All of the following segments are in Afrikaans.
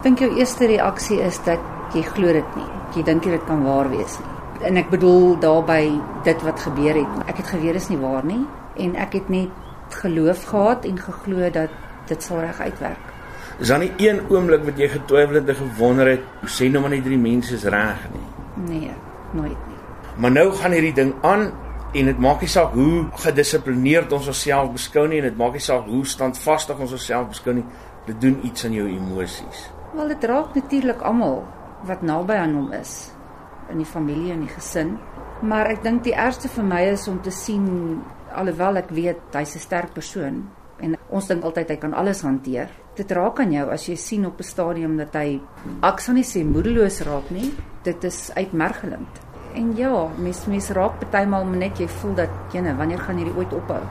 Dink jou eerste reaksie is dat jy glo dit nie. Jy dink dit kan waar wees nie. En ek bedoel daarby dit wat gebeur het. Ek het geweet dit is nie waar nie en ek het net geloof gehad en geglo dat dit sal reg uitwerk. Is daar nie een oomblik wat jy getwyfel het en gewonder het, sê nou maar net drie mense is reg nie? Nee, nooit nie. Maar nou gaan hierdie ding aan en dit maak nie saak hoe gedissiplineerd ons onsself beskou nie en dit maak nie saak hoe standvastig ons onsself beskou nie. Dit doen iets aan jou emosies. Wel dit raak natuurlik almal wat naby aan hom is in die familie en die gesin. Maar ek dink die ergste vir my is om te sien alhoewel ek weet hy's 'n sterk persoon en ons dink altyd hy kan alles hanteer. Dit raak aan jou as jy sien op 'n stadium dat hy ek sal nie sê moedeloos raak nie. Dit is uitmergelend. En ja, mens mens raak partymal net jy voel dat jene, wanneer gaan hierdie ooit ophou?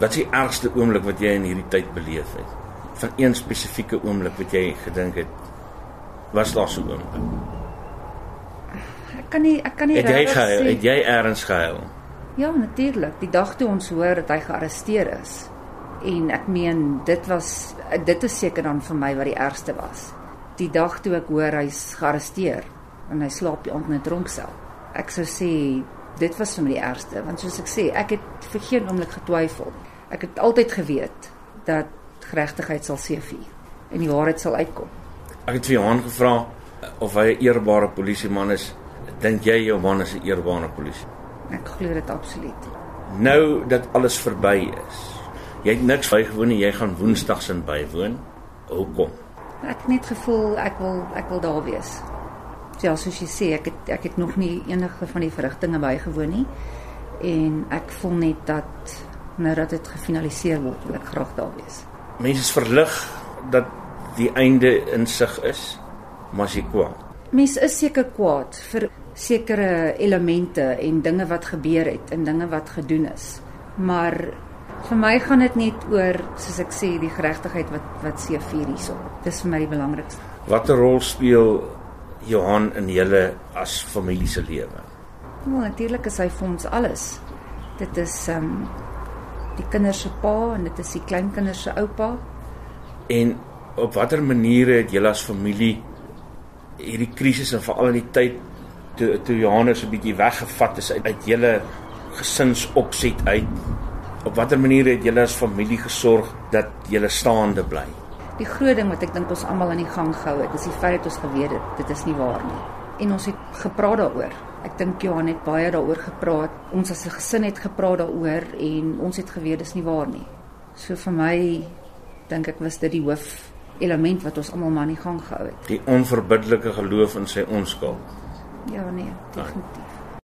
Wat is die ergste oomblik wat jy in hierdie tyd beleef het? Van een spesifieke oomblik wat jy gedink het was daar so 'n oomblik? Ek kan nie ek kan nie het jy gehuil, het jy eers gehuil? Ja, natuurlik. Die dag toe ons hoor dat hy gearresteer is. En ek meen dit was dit is seker dan vir my wat die ergste was. Die dag toe ek hoor hy's gearresteer en hy slaap die aand in 'n tronksel. Ek sou sê dit was vir my die ergste want soos ek sê, ek het vir geen oomblik getwyfel. Ek het altyd geweet dat geregtigheid sal seëvier en die waarheid sal uitkom. Ek het vir Johan gevra of hy 'n eerbare polisieman is. Dink jy jou man is 'n eerbare polisie? Ek glo dit absoluut. Nou dat alles verby is. Jy het niks bygewoon nie, jy gaan woensdags in bywoon. Hoekom? Ek het net gevoel ek wil ek wil daar wees. Ja, soos jy sê, ek het ek het nog nie enige van die verrigtinge bygewoon nie en ek voel net dat nou dat dit gefinaliseer word, wil ek graag daar wees mense is verlig dat die einde in sig is, maar jy kwaad. Mense is seker kwaad vir sekere elemente en dinge wat gebeur het en dinge wat gedoen is. Maar vir my gaan dit net oor soos ek sê die geregtigheid wat wat seëvier hierso. Dis vir my die belangrikste. Watter rol speel Johan in julle as familie se lewe? Wel natuurlik is hy vir ons alles. Dit is ehm um, die kinders se pa en dit is die kleinkinders se oupa. En op watter maniere het julle as familie hierdie krisis en veral in die tyd toe toe Johannes 'n bietjie weggevat is uit, uit julle gesinsopset uit? Op watter maniere het julle as familie gesorg dat julle staande bly? Die groot ding wat ek dink ons almal aan die gang gehou het, is die feit dat ons geweet het dit is nie waar nie. En ons het gepraat daaroor. Ek dink Johan het baie daaroor gepraat. Ons as 'n gesin het gepraat daaroor en ons het geweet dis nie waar nie. So vir my dink ek was dit die hoof element wat ons almal maar in gang gehou het. Die onverbiddelike geloof in sy onskuld. Ja nee, definitief.